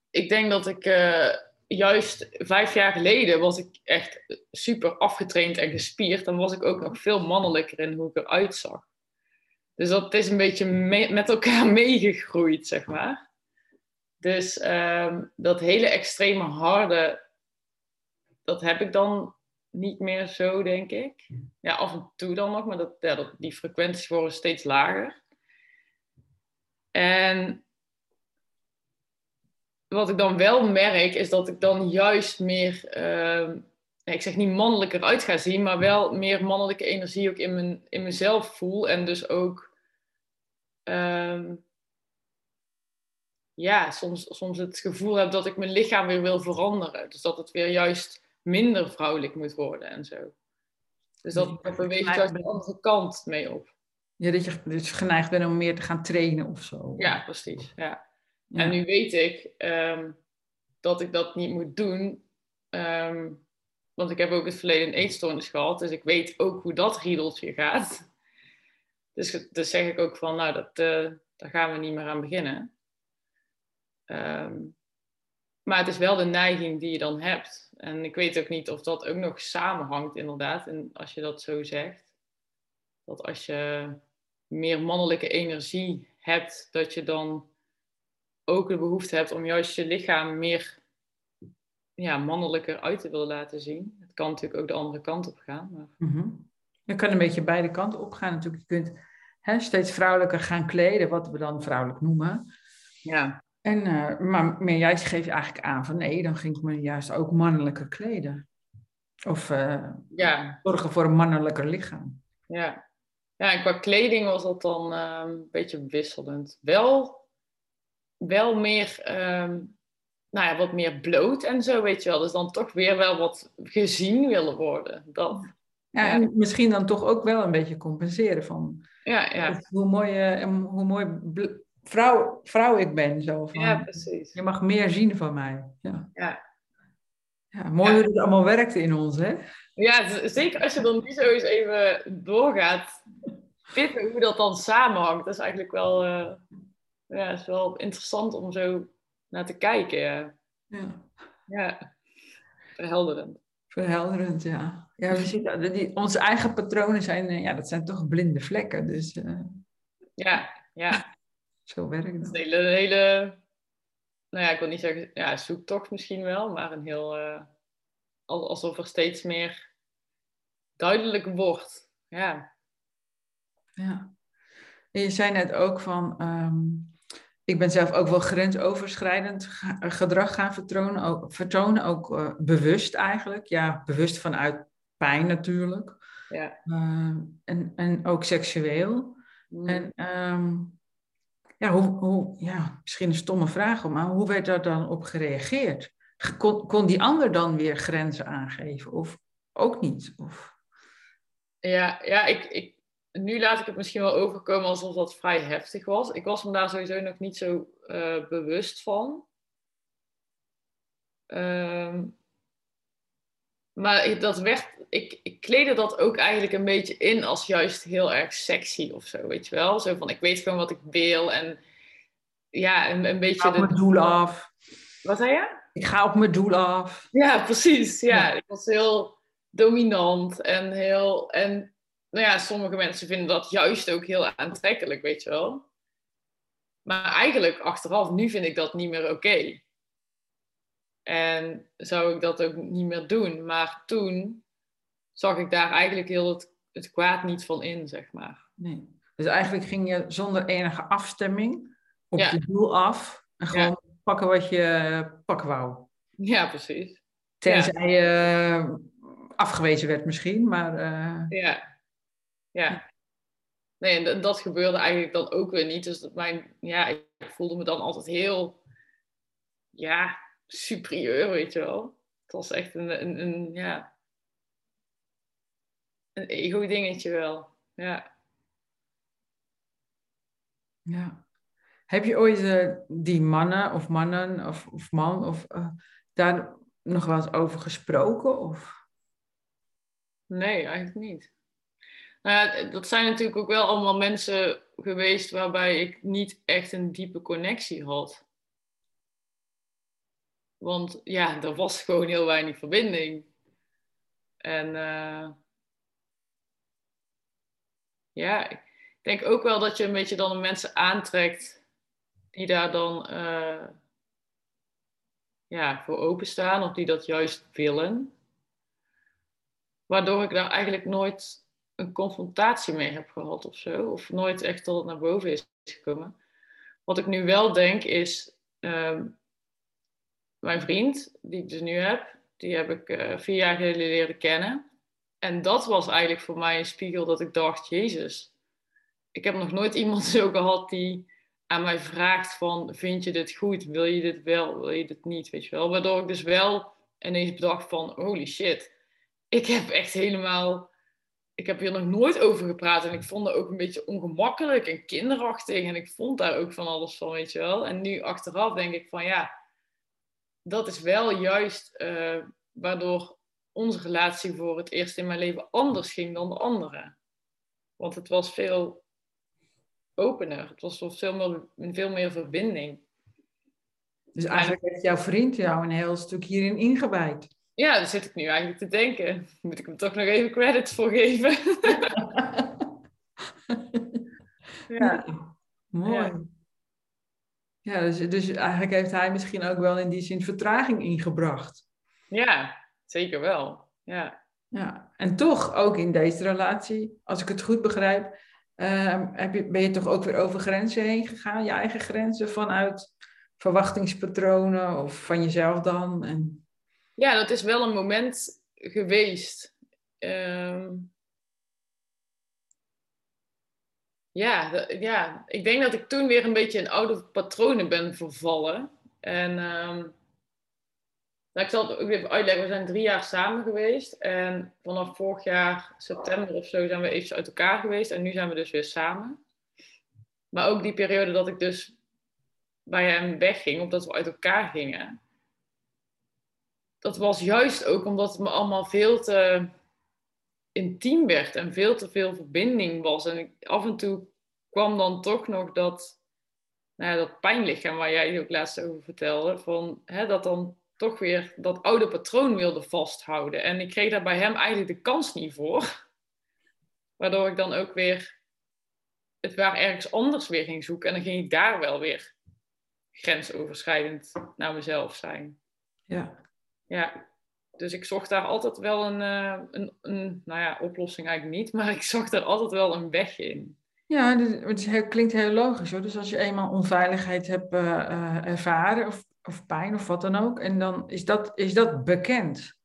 ik denk dat ik uh, juist vijf jaar geleden was ik echt super afgetraind en gespierd. Dan was ik ook nog veel mannelijker in hoe ik eruit zag. Dus dat is een beetje met elkaar meegegroeid, zeg maar. Dus um, dat hele extreme harde, dat heb ik dan niet meer zo, denk ik. Ja, af en toe dan nog, maar dat, dat, die frequenties worden steeds lager. En wat ik dan wel merk, is dat ik dan juist meer, uh, ik zeg niet mannelijker uit ga zien, maar wel meer mannelijke energie ook in, mijn, in mezelf voel. En dus ook, uh, ja, soms, soms het gevoel heb dat ik mijn lichaam weer wil veranderen. Dus dat het weer juist minder vrouwelijk moet worden en zo. Dus dat, dat beweegt juist de andere kant mee op. Ja, dat je dus geneigd bent om meer te gaan trainen of zo. Ja, precies. Ja. En nu weet ik ehm, dat ik dat niet moet doen. Ehm, want ik heb ook het verleden een eetstoornis gehad. Dus ik weet ook hoe dat riedeltje gaat. Dus, dus zeg ik ook van, nou, dat, uh, daar gaan we niet meer aan beginnen. Ehm, maar het is wel de neiging die je dan hebt. En ik weet ook niet of dat ook nog samenhangt, inderdaad. En als je dat zo zegt, dat als je meer mannelijke energie hebt, dat je dan ook de behoefte hebt om juist je lichaam meer ja, mannelijker uit te willen laten zien. Het kan natuurlijk ook de andere kant op gaan. Maar... Mm Je kan een beetje beide kanten op gaan natuurlijk. Je kunt hè, steeds vrouwelijker gaan kleden, wat we dan vrouwelijk noemen. Ja. En, uh, maar meer juist geef je eigenlijk aan van nee, dan ging ik me juist ook mannelijker kleden. Of uh, ja. zorgen voor een mannelijker lichaam. Ja. ja, en qua kleding was dat dan uh, een beetje wisselend. Wel wel meer, ehm, nou ja, wat meer bloot en zo, weet je wel. Dus dan toch weer wel wat gezien willen worden. Dat, ja, en misschien dan toch ook wel een beetje compenseren van ja, ja. hoe mooi, uh, hoe mooi vrouw, vrouw ik ben. Zo, van, ja, precies. Je mag meer zien van mij. Ja, ja. ja mooi hoe het allemaal werkt in ons, hè? Ja, zeker als je dan nu zo eens even doorgaat, pitten hoe dat dan samenhangt. Dat is eigenlijk wel... Uh, ja, het is wel interessant om zo naar te kijken. Ja, ja. ja. verhelderend. Verhelderend, ja. Ja, we zien, die, onze eigen patronen zijn, eh, ja, dat zijn toch blinde vlekken. Dus, uh, ja, ja. Zo werkt dat. Een hele, hele, nou ja, ik wil niet zeggen, ja, zoektocht misschien wel, maar een heel, uh, alsof er steeds meer duidelijk wordt. Ja. Ja. En je zei net ook van, um, ik ben zelf ook wel grensoverschrijdend gedrag gaan vertonen, ook, vertonen, ook uh, bewust eigenlijk. Ja, bewust vanuit pijn natuurlijk. Ja. Uh, en, en ook seksueel. Mm. En um, ja, hoe, hoe, ja, misschien een stomme vraag, maar hoe werd daar dan op gereageerd? Kon, kon die ander dan weer grenzen aangeven of ook niet? Of... Ja, ja ik, ik, nu laat ik het misschien wel overkomen alsof dat vrij heftig was. Ik was me daar sowieso nog niet zo uh, bewust van. Um, maar dat werd, ik, ik kleedde dat ook eigenlijk een beetje in als juist heel erg sexy of zo, weet je wel? Zo van, ik weet gewoon wat ik wil en ja, een, een beetje... Ik ga op mijn doel af. Wat zei je? Ik ga op mijn doel af. Ja, precies. Ja, ik was heel dominant en heel... En nou ja, sommige mensen vinden dat juist ook heel aantrekkelijk, weet je wel. Maar eigenlijk achteraf, nu vind ik dat niet meer oké. En zou ik dat ook niet meer doen. Maar toen zag ik daar eigenlijk heel het, het kwaad niet van in, zeg maar. Nee. Dus eigenlijk ging je zonder enige afstemming op je doel af. En gewoon pakken wat je pakken wou. Ja, precies. Tenzij je afgewezen werd misschien, maar... Uh... Ja, ja. Nee, en dat gebeurde eigenlijk dan ook weer niet. Dus dat mijn, ja, ik voelde me dan altijd heel, ja, superieur, weet je wel. Het was echt een, een, een ja, een ego-dingetje wel. Ja. Ja. Heb je ooit uh, die mannen of mannen of, of man of uh, daar nog wel eens over gesproken? Of? Nee, eigenlijk niet. Nou, dat zijn natuurlijk ook wel allemaal mensen geweest waarbij ik niet echt een diepe connectie had. Want ja, er was gewoon heel weinig verbinding. En uh, ja, ik denk ook wel dat je een beetje dan mensen aantrekt die daar dan uh, ja, voor openstaan of die dat juist willen. Waardoor ik daar eigenlijk nooit een confrontatie mee heb gehad of zo. Of nooit echt tot het naar boven is gekomen. Wat ik nu wel denk is, uh, mijn vriend, die ik dus nu heb, die heb ik uh, vier jaar geleden leren kennen. En dat was eigenlijk voor mij een spiegel dat ik dacht, Jezus, ik heb nog nooit iemand zo gehad die aan mij vraagt van, vind je dit goed? Wil je dit wel? Wil je dit niet? Weet je wel? Waardoor ik dus wel ineens bedacht van, holy shit, ik heb echt helemaal, ik heb hier nog nooit over gepraat en ik vond het ook een beetje ongemakkelijk en kinderachtig en ik vond daar ook van alles van, weet je wel? En nu achteraf denk ik van, ja, dat is wel juist uh, waardoor onze relatie voor het eerst in mijn leven anders ging dan de andere. Want het was veel opener. Het was veel meer, veel meer verbinding. Dus eigenlijk heeft jouw vriend jou een heel stuk hierin ingewijd. Ja, daar zit ik nu eigenlijk te denken. Moet ik hem toch nog even credits voor geven? ja. Mooi. Ja. Ja, dus, dus eigenlijk heeft hij misschien ook wel in die zin vertraging ingebracht. Ja, zeker wel. Ja. ja. En toch, ook in deze relatie, als ik het goed begrijp, uh, heb je, ben je toch ook weer over grenzen heen gegaan? Je eigen grenzen vanuit verwachtingspatronen of van jezelf dan? En... Ja, dat is wel een moment geweest. Um, ja, ja, ik denk dat ik toen weer een beetje in oude patronen ben vervallen. En um, nou, ik zal het ook even uitleggen. We zijn drie jaar samen geweest. En vanaf vorig jaar, september of zo, zijn we eventjes uit elkaar geweest. En nu zijn we dus weer samen. Maar ook die periode dat ik dus bij hem wegging, omdat we uit elkaar gingen. Dat was juist ook omdat het me allemaal veel te intiem werd en veel te veel verbinding was. En af en toe kwam dan toch nog dat, nou ja, dat pijnlichaam waar jij ook laatst over vertelde. Van, hè, dat dan toch weer dat oude patroon wilde vasthouden. En ik kreeg daar bij hem eigenlijk de kans niet voor. Waardoor ik dan ook weer het waar ergens anders weer ging zoeken. En dan ging ik daar wel weer grensoverschrijdend naar mezelf zijn. Ja. Ja. Dus ik zocht daar altijd wel een, uh, een, een, nou ja, oplossing eigenlijk niet, maar ik zag er altijd wel een weg in. Ja, het klinkt heel logisch hoor. Dus als je eenmaal onveiligheid hebt uh, uh, ervaren, of of pijn of wat dan ook. En dan is dat, is dat bekend.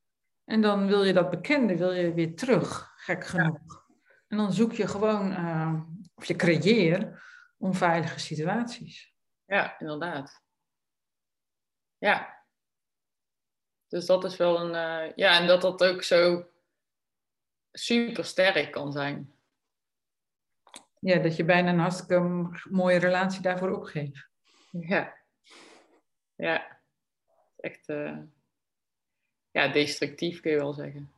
En dan wil je dat bekende, wil je weer terug, gek genoeg. En dan zoek je gewoon, uh, of je creëert onveilige situaties. Ja, inderdaad. Ja. Dus dat is wel een, uh, ja, en dat dat ook zo super sterk kan zijn. Ja, dat je bijna een hartstikke mooie relatie daarvoor opgeeft. Ja. Ja, echt uh, ja, destructief kun je wel zeggen.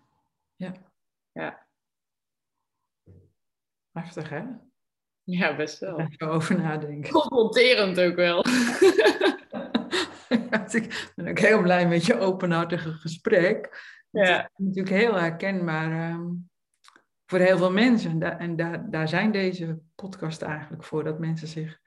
Ja. Ja. Heftig, hè? Ja, best wel. Even over nadenken. Confronterend ook wel. ik ben ook heel blij met je openhartige gesprek. Ja. Het is natuurlijk heel herkenbaar um, voor heel veel mensen. En, da en daar, daar zijn deze podcasts eigenlijk voor. Dat mensen zich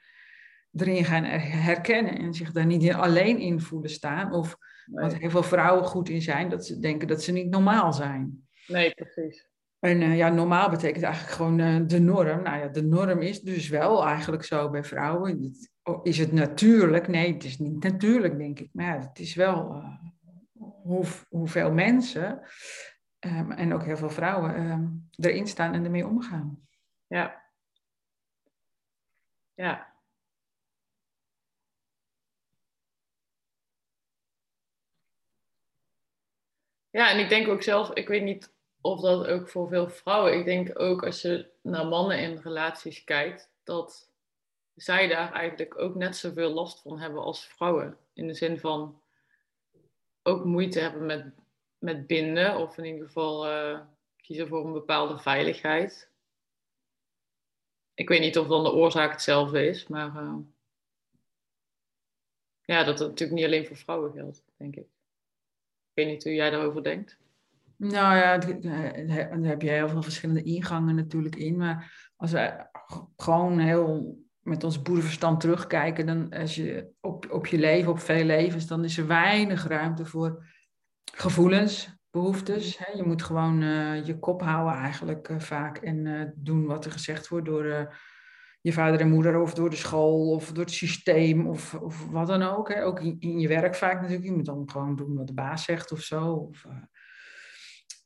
erin gaan herkennen en zich daar niet alleen in voelen staan. Of nee. wat heel veel vrouwen goed in zijn, dat ze denken dat ze niet normaal zijn. Nee, precies. En uh, ja, normaal betekent eigenlijk gewoon uh, de norm. Nou ja, de norm is dus wel eigenlijk zo bij vrouwen. Is het natuurlijk? Nee, het is niet natuurlijk, denk ik. Maar ja, het is wel hoe, hoeveel mensen um, en ook heel veel vrouwen um, erin staan en ermee omgaan. Ja. Ja, Ja, en ik denk ook zelf, ik weet niet of dat ook voor veel vrouwen, ik denk ook als je naar mannen in relaties kijkt, dat zij daar eigenlijk ook net zoveel last van hebben als vrouwen. In de zin van ook moeite hebben met, met binden, of in ieder geval uh, kiezen voor een bepaalde veiligheid. Ik weet niet of dan de oorzaak hetzelfde is, maar uh, ja, dat het natuurlijk niet alleen voor vrouwen geldt, denk ik. Ik weet niet hoe jij daarover denkt. Nou ja, daar heb je heel veel verschillende ingangen natuurlijk in. Maar als we gewoon heel met ons boerenverstand terugkijken, dan als je op, op je leven, op veel levens, dan is er weinig ruimte voor gevoelens, behoeftes. Hè? Je moet gewoon uh, je kop houden eigenlijk uh, vaak en uh, doen wat er gezegd wordt door je vader en moeder of door de school of door het systeem of, of wat dan ook. Hè? Ook in, in, je werk vaak natuurlijk. Je moet dan gewoon doen wat de baas zegt of zo.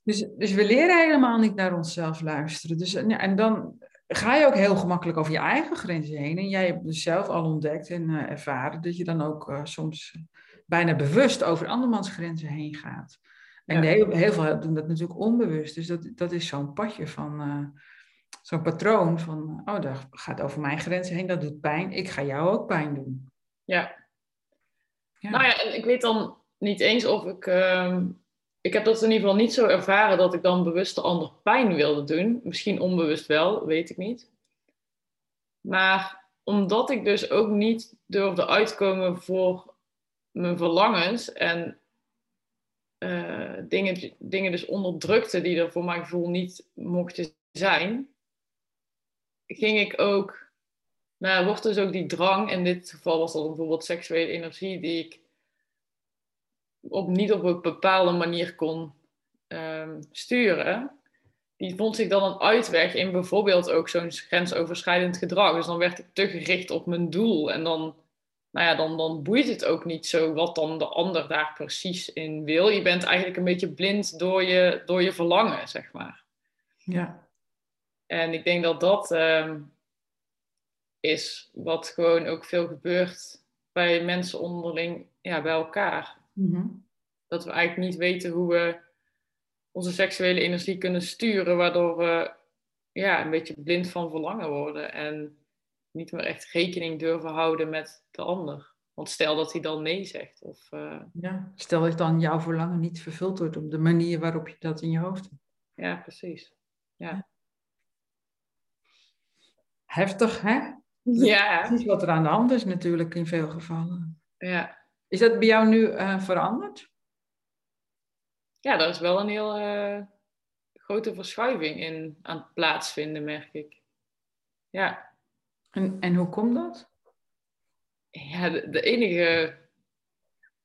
Dus, dus we leren helemaal niet naar onszelf luisteren. Dus, ja, en dan ga je ook heel gemakkelijk over je eigen grenzen heen. En jij hebt dus zelf al ontdekt en uh, ervaren dat je dan ook uh, soms bijna bewust over andermans grenzen heen gaat. En ja. heel, heel, veel doen dat natuurlijk onbewust. Dus dat, dat is zo'n padje van, uh, zo'n patroon van, oh, dat gaat over mijn grenzen heen, dat doet pijn. Ik ga jou ook pijn doen. Ja. ja. Nou ja, en ik weet dan niet eens of ik ehm, ik heb dat in ieder geval niet zo ervaren dat ik dan bewust de ander pijn wilde doen. Misschien onbewust wel, weet ik niet. Maar omdat ik dus ook niet durfde uitkomen voor mijn verlangens en uh, dingen, dingen dus onderdrukte die er voor mijn gevoel niet mochten zijn, ging ik ook, nou wordt dus ook die drang, in dit geval was dat bijvoorbeeld seksuele energie, die ik op, niet op een bepaalde manier kon um, sturen, die vond zich dan een uitweg in bijvoorbeeld ook zo'n grensoverschrijdend gedrag. Dus dan werd ik te gericht op mijn doel. En dan, nou ja, dan, dan boeit het ook niet zo wat dan de ander daar precies in wil. Je bent eigenlijk een beetje blind door je, door je verlangen, zeg maar. Ja. En ik denk dat dat um, is wat gewoon ook veel gebeurt bij mensen onderling, ja, bij elkaar. Mm Dat we eigenlijk niet weten hoe we onze seksuele energie kunnen sturen, waardoor we ja, een beetje blind van verlangen worden en niet meer echt rekening durven houden met de ander. Want stel dat hij dan nee zegt. Of, uh... ja, stel dat dan jouw verlangen niet vervuld wordt op de manier waarop je dat in je hoofd hebt. Ja, precies. Ja. Heftig, hè? Ja. Precies wat er aan de hand is natuurlijk in veel gevallen. Ja. Is dat bij jou nu uh, veranderd? Ja, daar is wel een heel uh, grote verschuiving in aan het plaatsvinden, merk ik. Ja. En, en hoe komt dat? Ja, de, de enige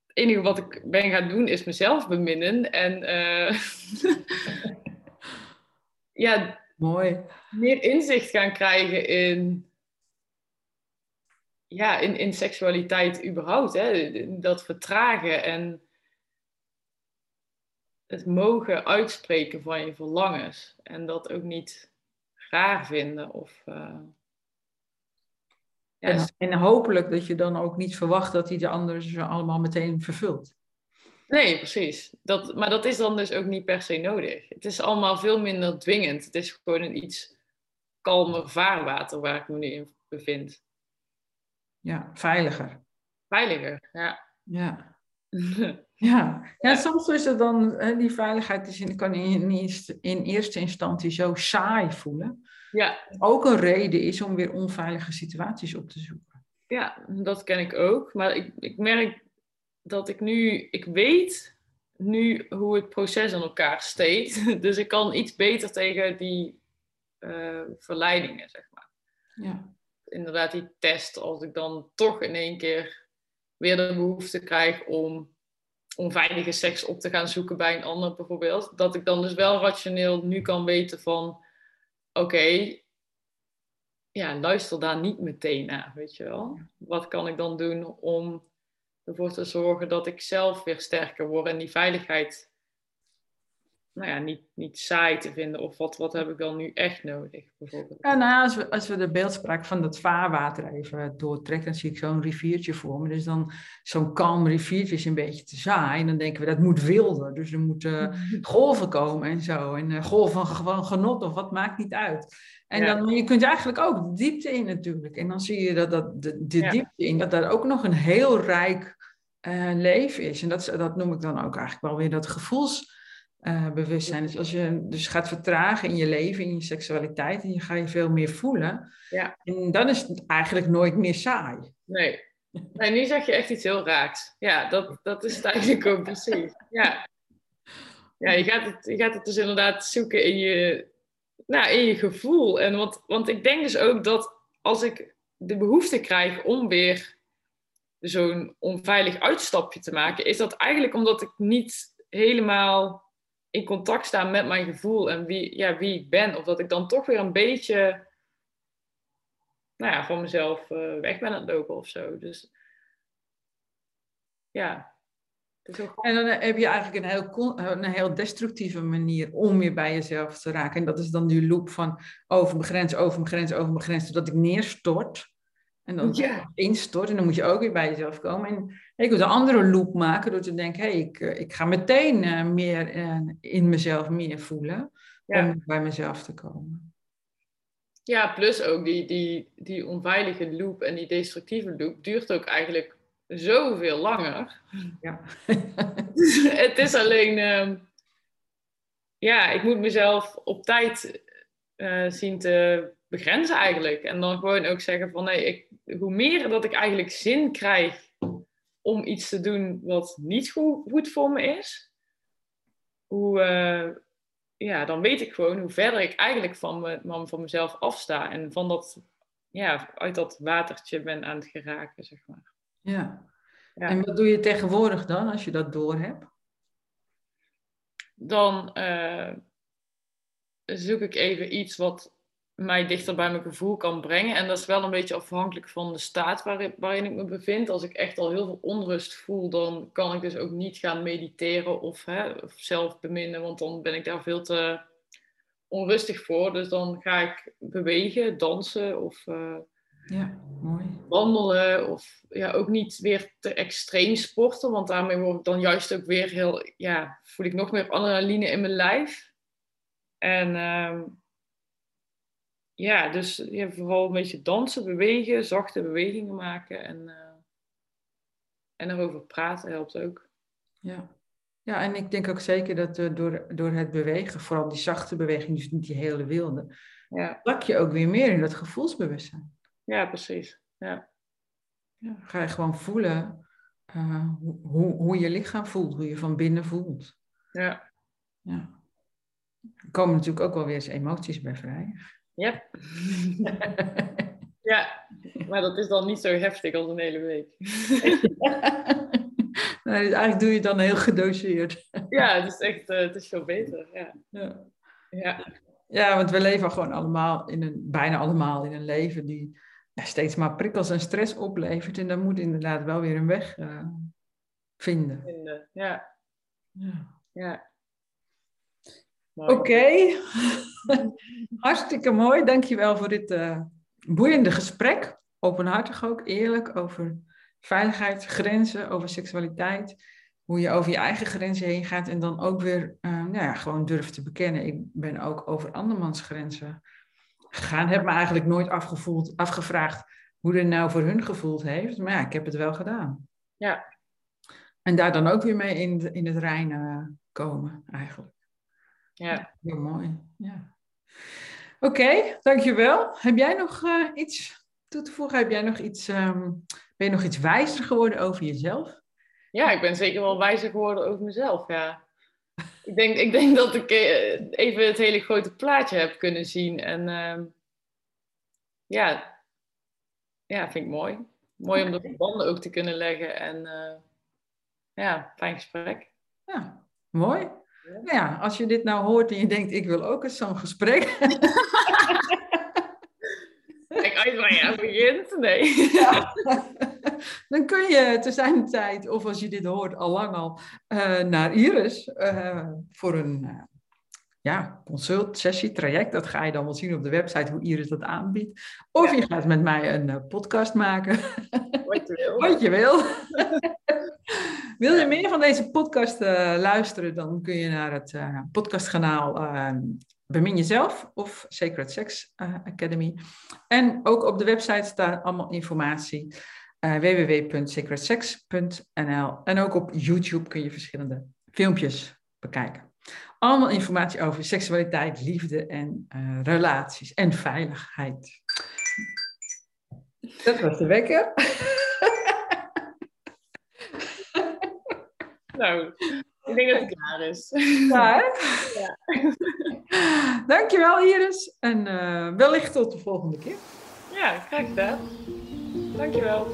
het enige wat ik ben gaan doen is mezelf beminnen. En uh, ja, Mooi. meer inzicht gaan krijgen in ja, in, in seksualiteit überhaupt. Hè? Dat vertragen en het mogen uitspreken van je verlangens. En dat ook niet raar vinden. Of, uh... ja, en, en, hopelijk dat je dan ook niet verwacht dat hij de anderen ze allemaal meteen vervult. Nee, precies. Dat, maar dat is dan dus ook niet per se nodig. Het is allemaal veel minder dwingend. Het is gewoon een iets kalmer vaarwater waar ik me nu in bevind. Ja, veiliger. Veiliger, ja. Ja. ja. ja, soms is het dan, die veiligheid is kan in, in eerste instantie zo saai voelen. Ja. Ook een reden is om weer onveilige situaties op te zoeken. Ja, dat ken ik ook. Maar ik, ik merk dat ik nu, ik weet nu hoe het proces in elkaar steekt. Dus ik kan iets beter tegen die uh, verleidingen, zeg maar. Ja inderdaad die test, als ik dan toch in één keer weer de behoefte krijg om onveilige seks op te gaan zoeken bij een ander bijvoorbeeld, dat ik dan dus wel rationeel nu kan weten van, oké, ja, luister daar niet meteen naar, weet je wel. Wat kan ik dan doen om ervoor te zorgen dat ik zelf weer sterker word en die veiligheid nou ja, niet, niet saai te vinden? Of wat, wat heb ik dan nu echt nodig, bijvoorbeeld? Ja, nou ja, als we, als we de beeldspraak van dat vaarwater even doortrekken, dan zie ik zo'n riviertje voor me. Dus dan zo'n kalm riviertje is een beetje te saai. En dan denken we, dat moet wilder. Dus er moeten golven komen en zo. En uh, golven van gewoon genot of wat maakt niet uit. En dan, je kunt eigenlijk ook de diepte in natuurlijk. En dan zie je dat, dat de, de diepte in, dat daar ook nog een heel rijk uh, leven is. En dat, dat noem ik dan ook eigenlijk wel weer dat gevoelsbewustzijn. Uh, dus als je dus gaat vertragen in je leven, in je seksualiteit, en je ga je veel meer voelen. Ja. En dan is het eigenlijk nooit meer saai. Nee. Nee, nu zeg je echt iets heel raaks. Ja, dat, dat is het eigenlijk ook precies. Ja, ja je, gaat het, je gaat het dus inderdaad zoeken in je, nou, in je gevoel. En want, want ik denk dus ook dat als ik de behoefte krijg om weer zo'n onveilig uitstapje te maken, is dat eigenlijk omdat ik niet helemaal in contact sta met mijn gevoel en wie, ja, wie ik ben. Of dat ik dan toch weer een beetje nou ja, van mezelf uh, weg ben aan het lopen of zo. Dus ja. En dan heb je eigenlijk een heel, een heel destructieve manier om weer bij jezelf te raken. En dat is dan die loop van over mijn grens, over mijn grens, over mijn grens, totdat ik neerstort. En dan ja. instort en dan moet je ook weer bij jezelf komen. En ik wil een andere loop maken door te denken, hé, hey, ik, eh, ik ga meteen uh, meer uh, in mezelf meer voelen ja. om bij mezelf te komen. Ja, plus ook die, die, die onveilige loop en die destructieve loop duurt ook eigenlijk zoveel langer. Ja. het is alleen, uh, ja, ik moet mezelf op tijd zien te begrenzen eigenlijk. En dan gewoon ook zeggen van nee, ik, hoe meer dat ik eigenlijk zin krijg om iets te doen wat niet goed, goed voor me is, hoe, uh, ja, dan weet ik gewoon hoe verder ik eigenlijk van, me, van mezelf afsta en van dat, ja, uit dat watertje ben aan het geraken, zeg maar. Ja. ja. En wat doe je tegenwoordig dan als je dat doorhebt? Dan uh, zoek ik even iets wat mij dichter bij mijn gevoel kan brengen. En dat is wel een beetje afhankelijk van de staat waarin, waarin ik me bevind. Als ik echt al heel veel onrust voel, dan kan ik dus ook niet gaan mediteren of, hè, of zelf beminnen, want dan ben ik daar veel te onrustig voor. Dus dan ga ik bewegen, dansen of uh, ja, mooi. wandelen. Of ja, ook niet weer te extreem sporten, want daarmee word ik dan juist ook weer heel, ja, voel ik nog meer adrenaline in mijn lijf. En uh, ja, dus ja, vooral een beetje dansen, bewegen, zachte bewegingen maken en, uh, en erover praten helpt ook. Ja. ja, en ik denk ook zeker dat uh, door, door het bewegen, vooral die zachte beweging, dus niet die hele wilde, ja. plak je ook weer meer in dat gevoelsbewustzijn. Ja, precies. Ja. Ja, ga je gewoon voelen uh, hoe, hoe je lichaam voelt, hoe je van binnen voelt. Ja. ja. Er komen natuurlijk ook wel weer eens emoties bij vrij. Yep. ja, maar dat is dan niet zo heftig als een hele week. nee, eigenlijk doe je het dan heel gedoseerd. ja, het is echt uh, het is veel beter. Ja. Ja. ja. ja, want we leven gewoon allemaal in een, bijna allemaal in een leven die ja, steeds maar prikkels en stress oplevert. En dan moet inderdaad wel weer een weg uh, vinden. vinden. Ja. Ja. ja. Oké, okay. hartstikke mooi. Dankjewel voor dit uh, boeiende gesprek. Openhartig ook, eerlijk over veiligheid, grenzen, over seksualiteit. Hoe je over je eigen grenzen heen gaat en dan ook weer uh, nou ja, gewoon durft te bekennen. Ik ben ook over andermans grenzen gegaan. Heb me eigenlijk nooit afgevoeld, afgevraagd hoe het nou voor hun gevoeld heeft. Maar ja, ik heb het wel gedaan. Ja. En daar dan ook weer mee in, in het reinen komen, eigenlijk. Ja. Heel mooi. Ja. Oké, okay, dankjewel. Heb jij nog uh, iets toe te voegen? Heb jij nog iets, um, ben je nog iets wijzer geworden over jezelf? Ja, ik ben zeker wel wijzer geworden over mezelf, ja. ik, denk, ik denk dat ik uh, even het hele grote plaatje heb kunnen zien. En uh, ja, ja, vind ik mooi. Mooi om de verbanden ook te kunnen leggen. En uh, ja, fijn gesprek. Ja, mooi. Nou ja, als je dit nou hoort en je denkt, ik wil ook eens zo'n gesprek. Kijk uit waar je aan begint. Nee. Ja. Dan kun je te zijn tijd, of als je dit hoort al lang al, uh, naar Iris uh, voor een uh, ja, consult, sessie, traject. Dat ga je dan wel zien op de website hoe Iris dat aanbiedt. Of ja. je gaat met mij een podcast maken. Wat je wil. Wat je wil. Wil je meer van deze podcast uh, luisteren, dan kun je naar het uh, podcastkanaal uh, Bemin Jezelf of Sacred Sex uh, Academy. En ook op de website staat allemaal informatie. Www.sacredsex.nl En ook op YouTube kun je verschillende filmpjes bekijken. Allemaal informatie over seksualiteit, liefde en relaties en veiligheid. Dat was de wekker. nou, ik denk dat het klaar is. Ja, ja. Dankjewel Iris en uh, wellicht tot de volgende keer. Ja, graag gedaan. Dankjewel.